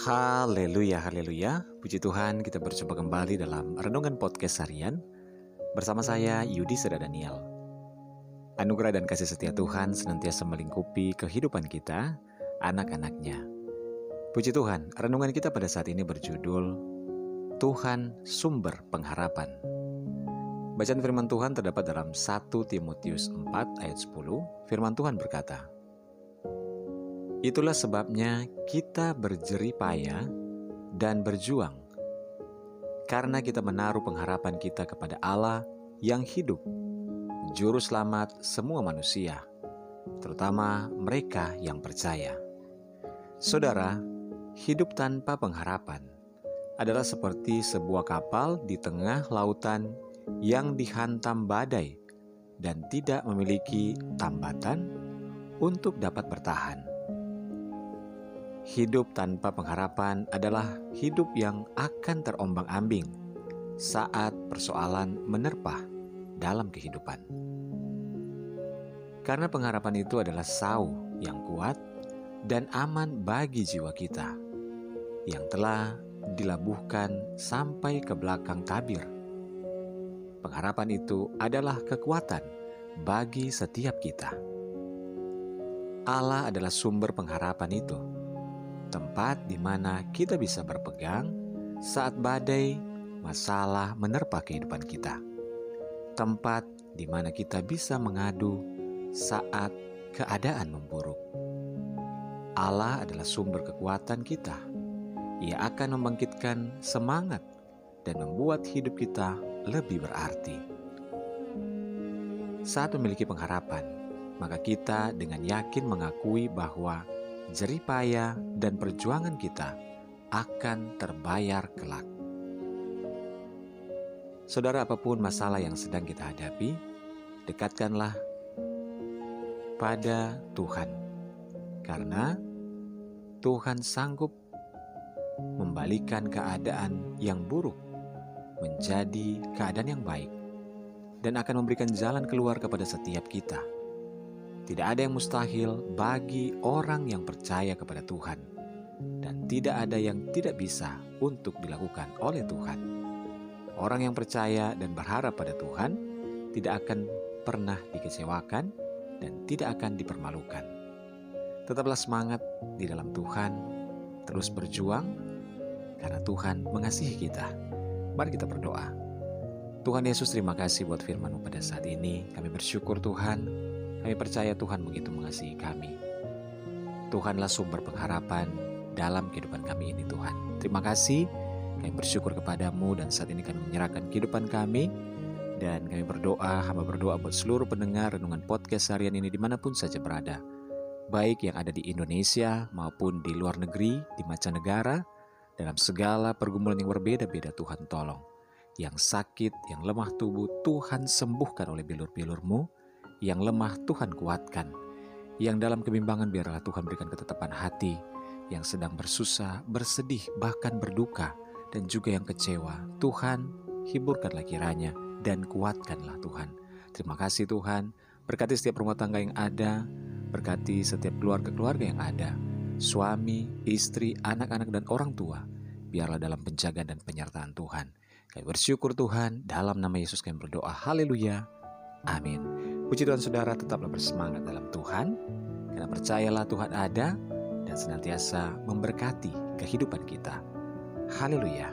Haleluya, haleluya. Puji Tuhan, kita berjumpa kembali dalam Renungan Podcast Harian bersama saya Yudi Seda Daniel. Anugerah dan kasih setia Tuhan senantiasa melingkupi kehidupan kita, anak-anaknya. Puji Tuhan, renungan kita pada saat ini berjudul Tuhan Sumber Pengharapan. Bacaan firman Tuhan terdapat dalam 1 Timotius 4 ayat 10. Firman Tuhan berkata, Itulah sebabnya kita berjerih payah dan berjuang, karena kita menaruh pengharapan kita kepada Allah yang hidup, Juru Selamat semua manusia, terutama mereka yang percaya. Saudara, hidup tanpa pengharapan adalah seperti sebuah kapal di tengah lautan yang dihantam badai dan tidak memiliki tambatan untuk dapat bertahan. Hidup tanpa pengharapan adalah hidup yang akan terombang-ambing saat persoalan menerpa dalam kehidupan. Karena pengharapan itu adalah sau yang kuat dan aman bagi jiwa kita yang telah dilabuhkan sampai ke belakang tabir. Pengharapan itu adalah kekuatan bagi setiap kita. Allah adalah sumber pengharapan itu tempat di mana kita bisa berpegang saat badai masalah menerpa kehidupan kita. Tempat di mana kita bisa mengadu saat keadaan memburuk. Allah adalah sumber kekuatan kita. Ia akan membangkitkan semangat dan membuat hidup kita lebih berarti. Saat memiliki pengharapan, maka kita dengan yakin mengakui bahwa jerih payah dan perjuangan kita akan terbayar kelak. Saudara, apa pun masalah yang sedang kita hadapi, dekatkanlah pada Tuhan, karena Tuhan sanggup membalikan keadaan yang buruk menjadi keadaan yang baik dan akan memberikan jalan keluar kepada setiap kita tidak ada yang mustahil bagi orang yang percaya kepada Tuhan, dan tidak ada yang tidak bisa untuk dilakukan oleh Tuhan. Orang yang percaya dan berharap pada Tuhan tidak akan pernah dikecewakan dan tidak akan dipermalukan. Tetaplah semangat di dalam Tuhan, terus berjuang karena Tuhan mengasihi kita. Mari kita berdoa. Tuhan Yesus terima kasih buat firman-Mu pada saat ini. Kami bersyukur Tuhan kami percaya Tuhan begitu mengasihi kami. Tuhanlah sumber pengharapan dalam kehidupan kami ini Tuhan. Terima kasih, kami bersyukur kepadamu dan saat ini kami menyerahkan kehidupan kami dan kami berdoa, hamba berdoa buat seluruh pendengar renungan podcast harian ini di mana pun saja berada. Baik yang ada di Indonesia maupun di luar negeri, di mancanegara, dalam segala pergumulan yang berbeda-beda Tuhan tolong. Yang sakit, yang lemah tubuh, Tuhan sembuhkan oleh bilur-bilurmu yang lemah Tuhan kuatkan. Yang dalam kebimbangan biarlah Tuhan berikan ketetapan hati. Yang sedang bersusah, bersedih, bahkan berduka. Dan juga yang kecewa. Tuhan hiburkanlah kiranya dan kuatkanlah Tuhan. Terima kasih Tuhan. Berkati setiap rumah tangga yang ada. Berkati setiap keluarga-keluarga yang ada. Suami, istri, anak-anak, dan orang tua. Biarlah dalam penjagaan dan penyertaan Tuhan. Kami bersyukur Tuhan, dalam nama Yesus kami berdoa. Haleluya. Amin. Puji Tuhan saudara tetaplah bersemangat dalam Tuhan, karena percayalah Tuhan ada dan senantiasa memberkati kehidupan kita. Haleluya.